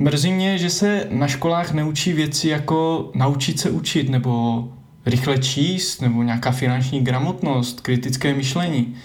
Mrzí mě, že se na školách neučí věci jako naučit se učit, nebo rychle číst, nebo nějaká finanční gramotnost, kritické myšlení.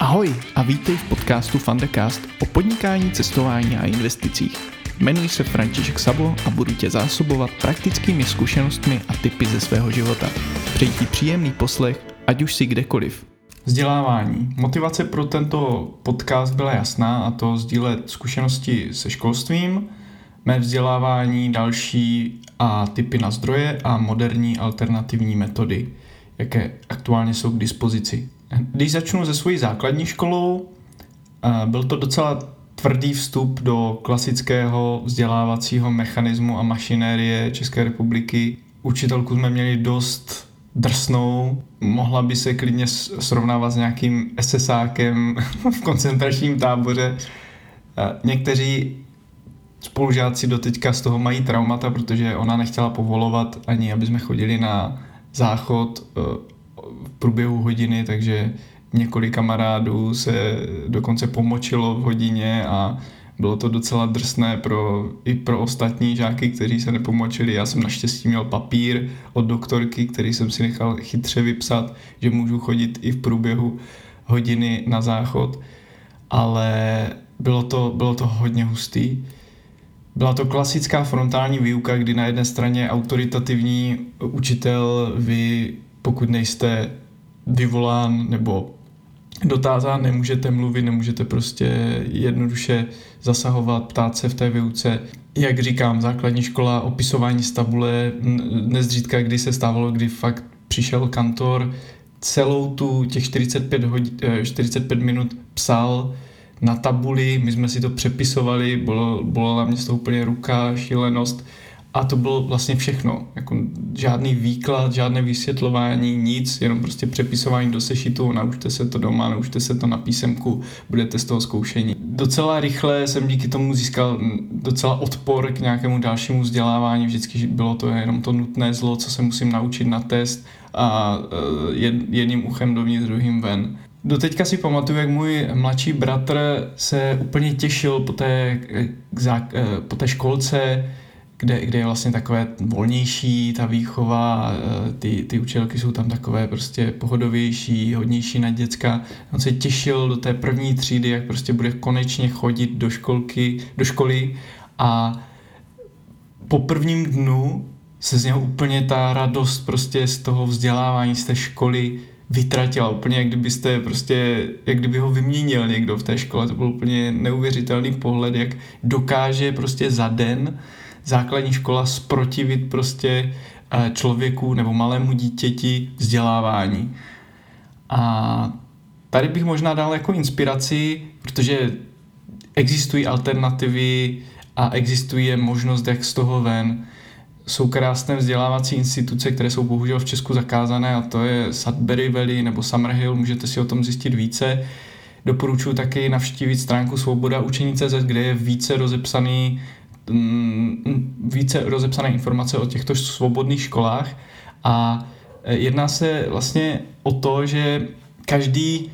Ahoj a vítej v podcastu Fundecast o podnikání, cestování a investicích. Jmenuji se František Sabo a budu tě zásobovat praktickými zkušenostmi a typy ze svého života. Přeji ti příjemný poslech, ať už si kdekoliv. Vzdělávání. Motivace pro tento podcast byla jasná a to sdílet zkušenosti se školstvím, mé vzdělávání, další a typy na zdroje a moderní alternativní metody, jaké aktuálně jsou k dispozici. Když začnu ze svojí základní školou, eh, byl to docela tvrdý vstup do klasického vzdělávacího mechanismu a mašinérie České republiky. Učitelku jsme měli dost drsnou, mohla by se klidně srovnávat s nějakým SSákem v koncentračním táboře. Někteří spolužáci doteďka z toho mají traumata, protože ona nechtěla povolovat ani, aby jsme chodili na záchod eh, v průběhu hodiny, takže několik kamarádů se dokonce pomočilo v hodině a bylo to docela drsné pro, i pro ostatní žáky, kteří se nepomočili. Já jsem naštěstí měl papír od doktorky, který jsem si nechal chytře vypsat, že můžu chodit i v průběhu hodiny na záchod, ale bylo to, bylo to hodně hustý. Byla to klasická frontální výuka, kdy na jedné straně autoritativní učitel, vy pokud nejste vyvolán nebo dotázán, nemůžete mluvit, nemůžete prostě jednoduše zasahovat, ptát se v té výuce. Jak říkám, základní škola, opisování z tabule, nezdřídka, kdy se stávalo, kdy fakt přišel kantor, celou tu těch 45, hodin, 45 minut psal na tabuli, my jsme si to přepisovali, bylo, na mě to úplně ruka, šílenost a to bylo vlastně všechno. Jako žádný výklad, žádné vysvětlování, nic, jenom prostě přepisování do sešitu, naučte se to doma, naučte se to na písemku, budete z toho zkoušení. Docela rychle jsem díky tomu získal docela odpor k nějakému dalšímu vzdělávání, vždycky bylo to jenom to nutné zlo, co se musím naučit na test a e, jedním uchem dovnitř, druhým ven. Doteďka si pamatuju, jak můj mladší bratr se úplně těšil po té, e, e, po té školce, kde, kde je vlastně takové volnější ta výchova, e, ty, ty učitelky jsou tam takové prostě pohodovější, hodnější na děcka. On se těšil do té první třídy, jak prostě bude konečně chodit do školky, do školy a po prvním dnu se z něho úplně ta radost prostě z toho vzdělávání, z té školy vytratila, úplně jak kdybyste prostě, jak kdyby ho vyměnil někdo v té škole, to byl úplně neuvěřitelný pohled, jak dokáže prostě za den základní škola sprotivit prostě eh, člověku nebo malému dítěti vzdělávání. A tady bych možná dal jako inspiraci, protože existují alternativy a existuje možnost, jak z toho ven. Jsou krásné vzdělávací instituce, které jsou bohužel v Česku zakázané a to je Sudbury Valley nebo Summerhill, můžete si o tom zjistit více. Doporučuji taky navštívit stránku Svoboda učení.cz, kde je více rozepsaný více rozepsané informace o těchto svobodných školách. A e, jedná se vlastně o to, že každý,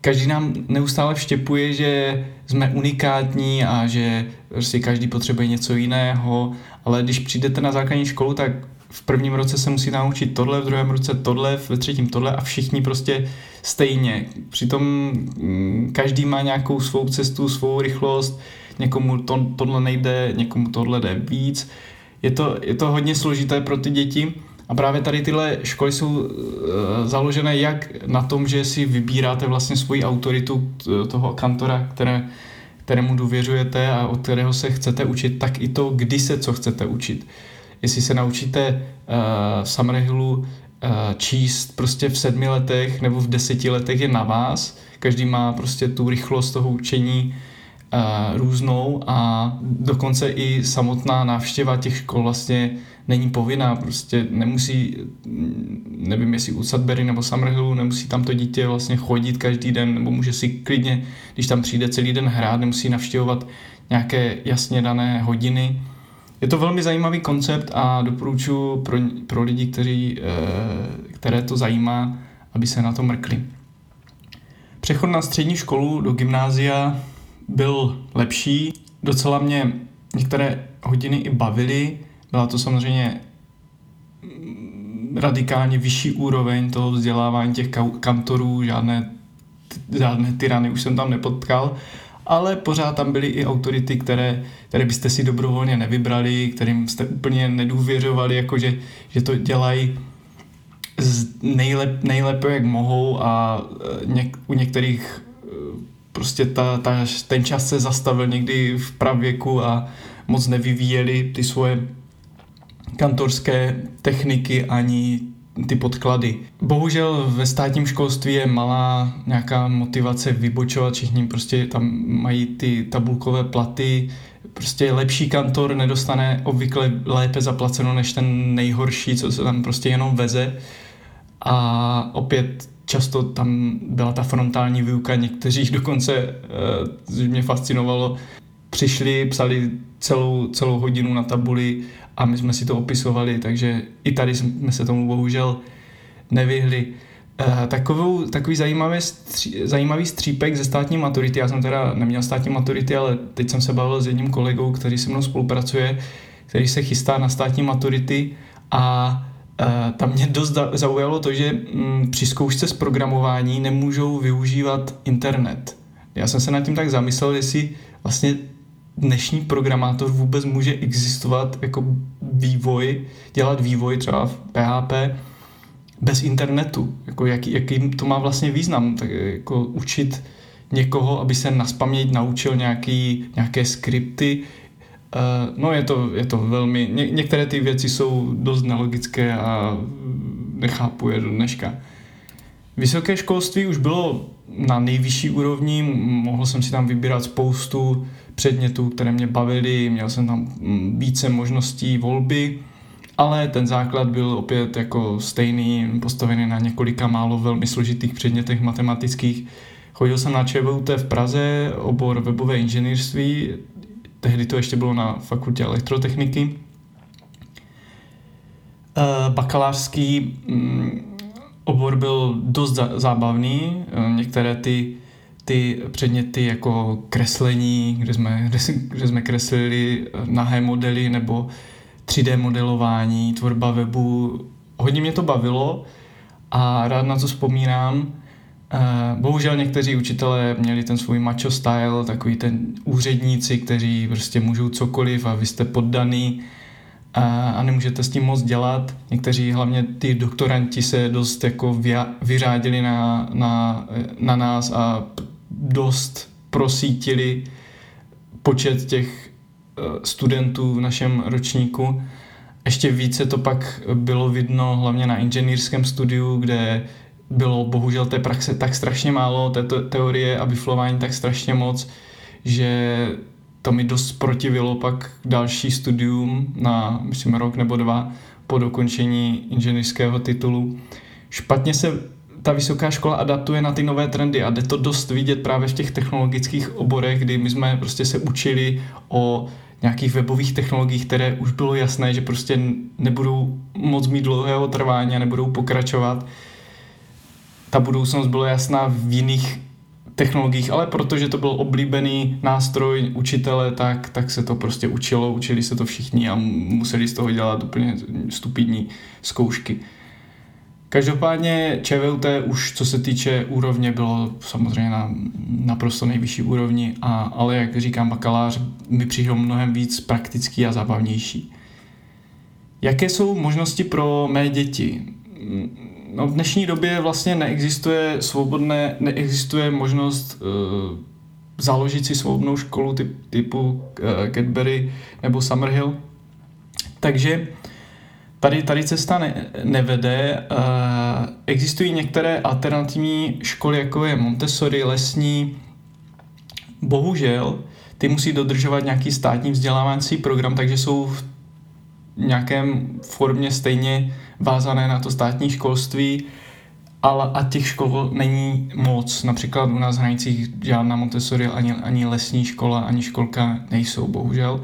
každý nám neustále vštěpuje, že jsme unikátní a že prostě každý potřebuje něco jiného, ale když přijdete na základní školu, tak v prvním roce se musí naučit tohle, v druhém roce tohle, ve třetím tohle a všichni prostě stejně. Přitom mm, každý má nějakou svou cestu, svou rychlost, někomu to, tohle nejde, někomu tohle jde víc. Je to, je to hodně složité pro ty děti a právě tady tyhle školy jsou uh, založené jak na tom, že si vybíráte vlastně svoji autoritu toho kantora, které, kterému důvěřujete a od kterého se chcete učit, tak i to, kdy se co chcete učit. Jestli se naučíte uh, v Summerhillu uh, číst prostě v sedmi letech nebo v deseti letech je na vás. Každý má prostě tu rychlost toho učení různou a dokonce i samotná návštěva těch škol vlastně není povinná, prostě nemusí, nevím jestli u Sudbury nebo Summerhillu, nemusí tam to dítě vlastně chodit každý den, nebo může si klidně, když tam přijde celý den hrát, nemusí navštěvovat nějaké jasně dané hodiny. je to velmi zajímavý koncept a doporučuji pro, pro lidi, kteří, eh, které to zajímá, aby se na to mrkli. Přechod na střední školu do gymnázia byl lepší. Docela mě některé hodiny i bavily. Byla to samozřejmě radikálně vyšší úroveň toho vzdělávání těch kantorů, žádné, žádné tyrany už jsem tam nepotkal, ale pořád tam byly i autority, které, které byste si dobrovolně nevybrali, kterým jste úplně nedůvěřovali, jakože že to dělají nejlep, nejlépe, jak mohou a e, něk, u některých e, prostě ta, ta, ten čas se zastavil někdy v pravěku a moc nevyvíjeli ty svoje kantorské techniky ani ty podklady. Bohužel ve státním školství je malá nějaká motivace vybočovat, všichni prostě tam mají ty tabulkové platy, prostě lepší kantor nedostane obvykle lépe zaplaceno než ten nejhorší, co se tam prostě jenom veze. A opět často tam byla ta frontální výuka, někteří dokonce, což mě fascinovalo, přišli, psali celou, celou hodinu na tabuli a my jsme si to opisovali, takže i tady jsme se tomu bohužel nevyhli. Uh, takovou, takový zajímavý, stří, zajímavý střípek ze státní maturity, já jsem teda neměl státní maturity, ale teď jsem se bavil s jedním kolegou, který se mnou spolupracuje, který se chystá na státní maturity a tam mě dost zaujalo to, že um, při zkoušce z programování nemůžou využívat internet. Já jsem se nad tím tak zamyslel, jestli vlastně dnešní programátor vůbec může existovat jako vývoj, dělat vývoj třeba v PHP bez internetu. Jako jaký, jaký to má vlastně význam? Tak jako učit někoho, aby se naspaměť naučil nějaký, nějaké skripty, Uh, no je to, je to velmi, ně, některé ty věci jsou dost nelogické a nechápu je do dneška. Vysoké školství už bylo na nejvyšší úrovni, mohl jsem si tam vybírat spoustu předmětů, které mě bavily, měl jsem tam více možností volby, ale ten základ byl opět jako stejný, postavený na několika málo velmi složitých předmětech matematických. Chodil jsem na ČVUT v Praze, obor webové inženýrství, tehdy to ještě bylo na fakultě elektrotechniky. Eh, bakalářský mm, obor byl dost zábavný, eh, některé ty ty předměty jako kreslení, kde jsme, kde jsme kreslili nahé modely nebo 3D modelování, tvorba webu. Hodně mě to bavilo a rád na to vzpomínám. Bohužel někteří učitelé měli ten svůj macho style, takový ten úředníci, kteří prostě můžou cokoliv a vy jste poddaný a, a nemůžete s tím moc dělat. Někteří, hlavně ty doktoranti, se dost jako vyřádili na, na, na nás a dost prosítili počet těch eh, studentů v našem ročníku. Ještě více to pak bylo vidno hlavně na inženýrském studiu, kde bylo bohužel té praxe tak strašně málo, té teorie a vyflování tak strašně moc, že to mi dost protivilo pak další studium na, myslím, rok nebo dva po dokončení inženýrského titulu. Špatně se ta vysoká škola adaptuje na ty nové trendy a jde to dost vidět právě v těch technologických oborech, kdy my jsme prostě se učili o nějakých webových technologiích, které už bylo jasné, že prostě nebudou moc mít dlouhého trvání a nebudou pokračovat. Ta budoucnost byla jasná v jiných technologiích, ale protože to byl oblíbený nástroj učitele, tak, tak se to prostě učilo, učili se to všichni a museli z toho dělat úplně stupidní zkoušky. Každopádně ČVUT už co se týče úrovně bylo samozřejmě na naprosto nejvyšší úrovni, a, ale jak říkám, bakalář mi přišel mnohem víc praktický a zábavnější. Jaké jsou možnosti pro mé děti? No, v dnešní době vlastně neexistuje svobodné, neexistuje možnost uh, založit si svobodnou školu typ, typu uh, Cadbury nebo Summerhill. Takže Tady, tady cesta ne, nevede. Uh, existují některé alternativní školy, jako je Montessori, lesní. Bohužel, ty musí dodržovat nějaký státní vzdělávací program, takže jsou v nějakém formě stejně vázané na to státní školství, ale a těch škol není moc. Například u nás v hranicích žádná Montessori, ani, ani lesní škola, ani školka nejsou, bohužel.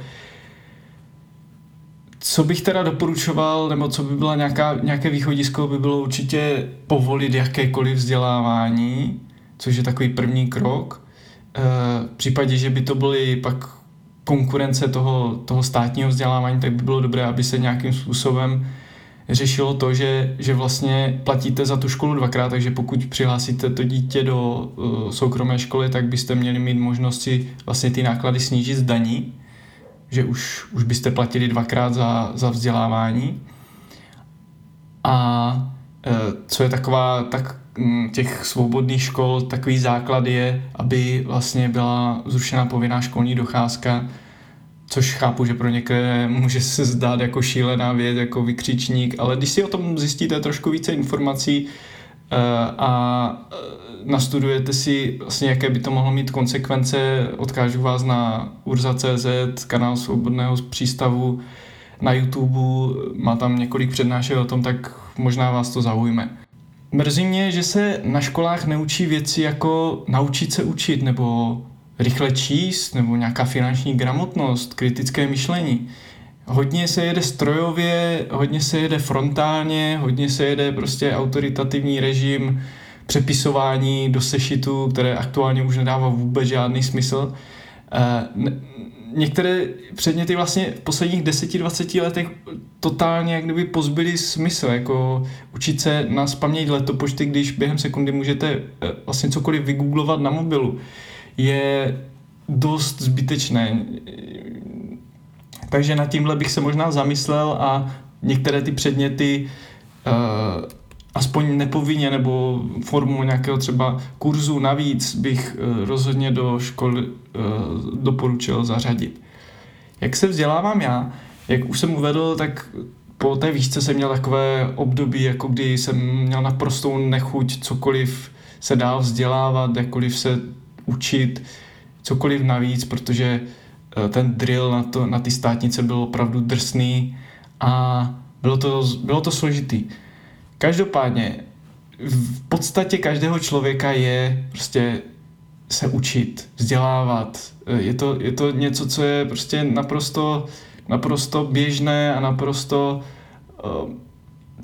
co bych teda doporučoval, nebo co by byla nějaká, nějaké východisko, by bylo určitě povolit jakékoliv vzdělávání, což je takový první krok. Eh, v případě, že by to byly pak konkurence toho, toho státního vzdělávání, tak by bylo dobré, aby se nějakým způsobem řešilo to, že, že vlastně platíte za tu školu dvakrát, takže pokud přihlásíte to dítě do uh, soukromé školy, tak byste měli mít možnost si vlastně ty náklady snížit z daní, že už, už byste platili dvakrát za, za vzdělávání. A uh, co je taková, tak těch svobodných škol, takový základ je, aby vlastně byla zrušena povinná školní docházka, což chápu, že pro některé může se zdát jako šílená věc, jako vykřičník, ale když si o tom zjistíte trošku více informací uh, a uh, nastudujete si vlastně, jaké by to mohlo mít konsekvence, odkážu vás na urza.cz, kanál Svobodného přístavu, na YouTube, má tam několik přednášek o tom, tak možná vás to zaujme. Mrzí mě, že se na školách neučí věci jako naučit se učit nebo rychle číst nebo nějaká finanční gramotnost, kritické myšlení. Hodně se jede strojově, hodně se jede frontálně, hodně se jede prostě autoritativní režim, přepisování do sešitu, které aktuálně už nedává vůbec žádný smysl. Některé předměty vlastně v posledních 10-20 letech totálně jak kdyby pozbyly smysl, jako učit se na spaměť letopočty, když během sekundy můžete eh, vlastně cokoliv vygooglovat na mobilu je dost zbytečné. Takže nad tímhle bych se možná zamyslel a některé ty předměty uh, aspoň nepovinně nebo formou nějakého třeba kurzu navíc bych uh, rozhodně do školy uh, doporučil zařadit. Jak se vzdělávám já? Jak už jsem uvedl, tak po té výšce jsem měl takové období, jako kdy jsem měl naprostou nechuť cokoliv se dál vzdělávat, jakkoliv se učit cokoliv navíc, protože eh, ten drill na, to, na ty státnice byl opravdu drsný a bylo to, bylo to složitý. Každopádně v podstatě každého člověka je prostě se učit, vzdělávat. Eh, je to, je to něco, co je prostě naprosto, naprosto běžné a naprosto uh,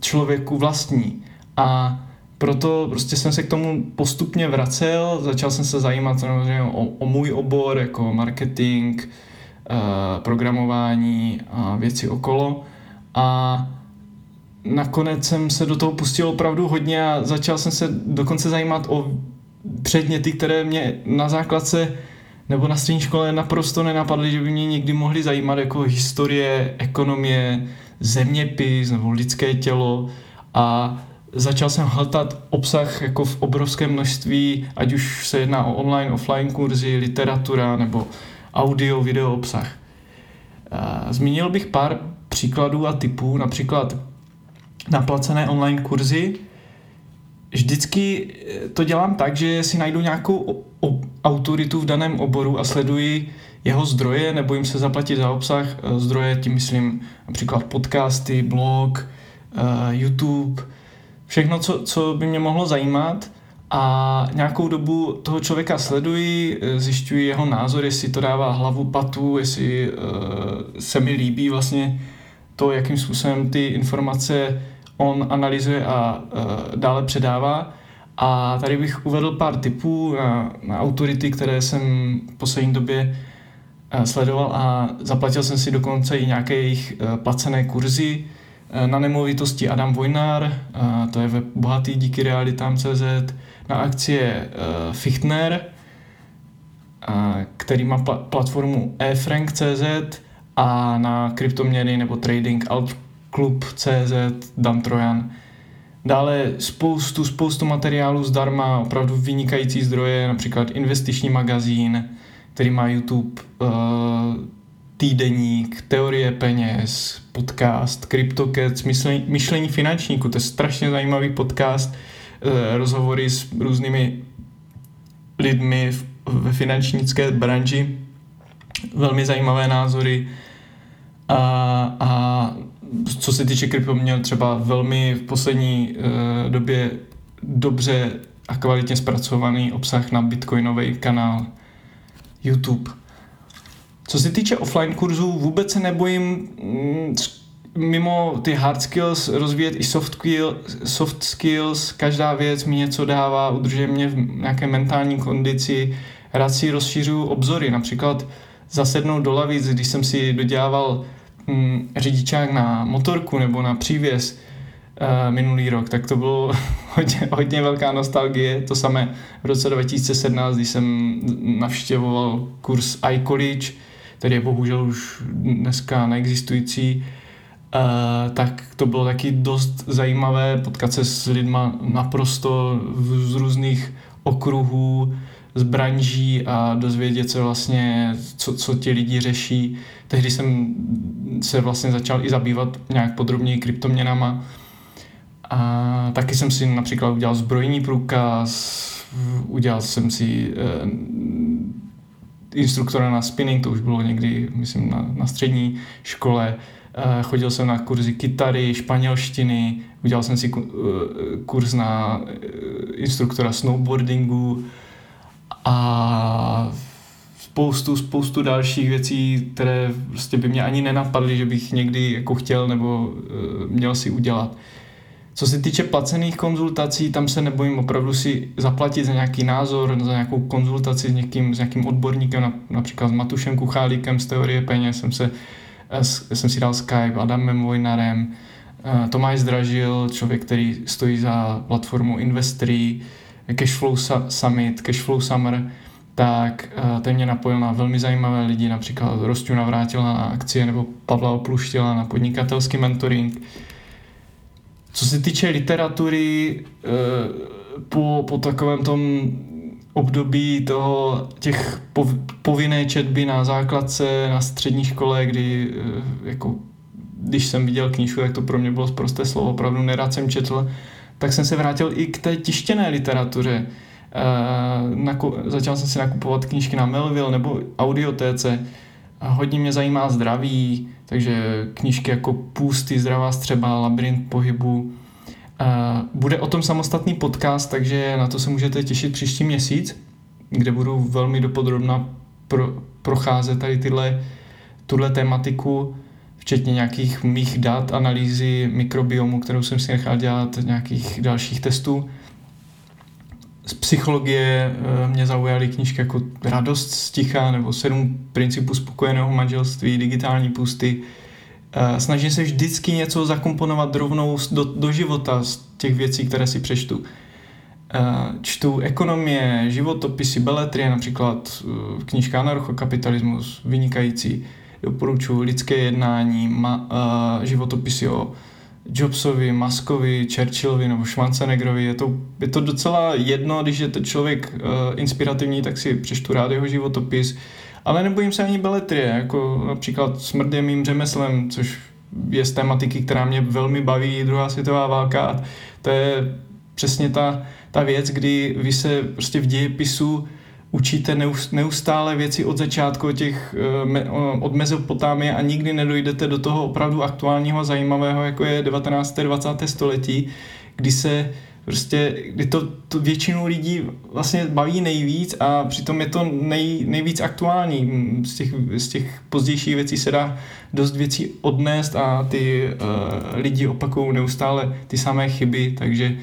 člověku vlastní. A proto prostě jsem se k tomu postupně vracel, začal jsem se zajímat samozřejmě o, o můj obor, jako marketing, uh, programování a věci okolo a nakonec jsem se do toho pustil opravdu hodně a začal jsem se dokonce zajímat o předměty, které mě na základce nebo na střední škole naprosto nenapadly, že by mě někdy mohly zajímat, jako historie, ekonomie, zeměpis nebo lidské tělo a začal jsem hltat obsah jako v obrovském množství, ať už se jedná o online, offline kurzy, literatura nebo audio, video obsah. Zmínil bych pár příkladů a typů, například naplacené online kurzy. Vždycky eh, to dělám tak, že si najdu nějakou autoritu v daném oboru a sleduji jeho zdroje, nebo jim se zaplatit za obsah. Eh, zdroje, tím myslím například podcasty, blog, eh, YouTube, všechno, co, co by mě mohlo zajímat a nějakou dobu toho člověka sleduji, zjišťuji jeho názor, jestli to dává hlavu patu, jestli se mi líbí vlastně to, jakým způsobem ty informace on analyzuje a uh, dále předává. A tady bych uvedl pár tipů na, na autority, které jsem v poslední době uh, sledoval a zaplatil jsem si dokonce i nějaké jejich uh, placené kurzy, na nemovitosti Adam Vojnár, to je web bohatý díky realitám.cz, na akcie Fichtner, který má platformu efrank.cz a na kryptoměny nebo trading altclub.cz Dan Trojan. Dále spoustu, spoustu materiálů zdarma, opravdu vynikající zdroje, například investiční magazín, který má YouTube, týdeník, teorie peněz, podcast, CryptoCats, myšlení, myšlení finančníku, to je strašně zajímavý podcast, eh, rozhovory s různými lidmi ve finančnické branži, velmi zajímavé názory. A, a co se týče krypto, měl třeba velmi v poslední uh, době dobře a kvalitně zpracovaný obsah na bitcoinový kanál YouTube. Co se týče offline kurzů, vůbec se nebojím mm, mimo ty hard skills rozvíjet i soft, skill, soft skills, každá věc mi něco dává, udržuje mě v nějaké mentální kondici, rád si rozšířuju obzory, například zasednout do lavic, když jsem si dodělával mm, řidičák na motorku nebo na přívěs uh, minulý rok, tak to bylo hodně, hodně velká nostalgie. To samé v roce 2017, když jsem navštěvoval kurz iCollege, který je bohužel už dneska neexistující, uh, tak to bylo taky dost zajímavé potkat se s lidma naprosto z různých okruhů, z branží a dozvědět se vlastně, co, co ti lidi řeší. Tehdy jsem se vlastně začal i zabývat nějak podrobněji kryptoměnama. A taky jsem si například udělal zbrojní průkaz, udělal jsem si eh, instruktora na spinning, to už bylo někdy, myslím, na, na střední škole. Eh, chodil jsem na kurzy kytary, španělštiny, udělal jsem si eh, kurz na eh, instruktora snowboardingu, a spoustu, spoustu dalších věcí, které prostě by mě ani nenapadly, že bych někdy jako chtěl nebo uh, měl si udělat. Co se týče placených konzultací, tam se nebojím opravdu si zaplatit za nějaký názor, za nějakou konzultaci s někým, s nějakým odborníkem, například s Matušem Kuchálíkem z teorie peněz, jsem, se, jsem si dal Skype, Adamem Vojnarem, eh, Tomáš Zdražil, člověk, který stojí za platformou Investory, Cashflow Summit, Cashflow Summer, tak uh, ten mě napojil na velmi zajímavé lidi, například Rostu Navrátila na akcie nebo Pavla Opluštila na podnikatelský mentoring. Co se týče literatury, uh, po, po takovém tom období toho těch pov, povinné četby na základce, na střední škole, kdy uh, jako když jsem viděl knížku, tak to pro mě bylo prosté slovo, opravdu nerad jsem četl tak jsem se vrátil i k té tištěné literatuře. Uh, naku, začal jsem si nakupovat knížky na Melville nebo Audiotéce. Hodně mě zajímá zdraví, takže knížky jako Půsty, Zdravá střeba, Labyrint pohybu. Uh, bude o tom samostatný podcast, takže na to se můžete těšit příští měsíc, kde budu velmi dopodrobna pro, procházet tady tyhle, tuhle tematiku včetně nějakých mých dat, analýzy mikrobiomu, kterou jsem si nechal dělat, nějakých dalších testů. Z psychologie eh, mě zaujaly knížky jako Radost z ticha nebo Sedm principů spokojeného manželství, digitální pusty. Eh, snažím se vždycky něco zakomponovat rovnou do, do života z těch věcí, které si přečtu. Eh, čtu ekonomie, životopisy, beletrie, například knížka Anarchokapitalismus, vynikající doporučuji lidské jednání, ma, životopisy o Jobsovi, Muskovi, Churchillovi nebo Schwarzeneggerovi. Je to, je to docela jedno, když je to člověk uh, inspirativní, tak si přečtu rád jeho životopis. Ale nebojím se ani beletrie, jako například Smrt je mým řemeslem, což je z tematiky, která mě velmi baví, druhá světová válka. A to je přesně ta, ta věc, kdy vy se prostě v dějepisu učíte neustále věci od začátku těch, eh, od Mezopotámie a nikdy nedojdete do toho opravdu aktuálního zajímavého, jako je 19. 20. století, kdy se prostě, kdy to, to většinu lidí vlastně baví nejvíc a přitom je to nej, nejvíc aktuální. Z těch, z těch pozdějších věcí se dá dost věcí odnést a ty uh, lidi opakují neustále ty samé chyby, takže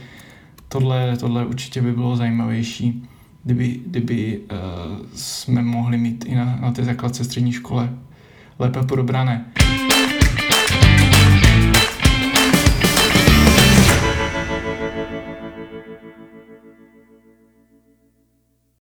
tohle, tohle určitě by bylo zajímavější kdyby, kdyby uh, jsme mohli mít i na, na té základce střední škole lépe podobrané.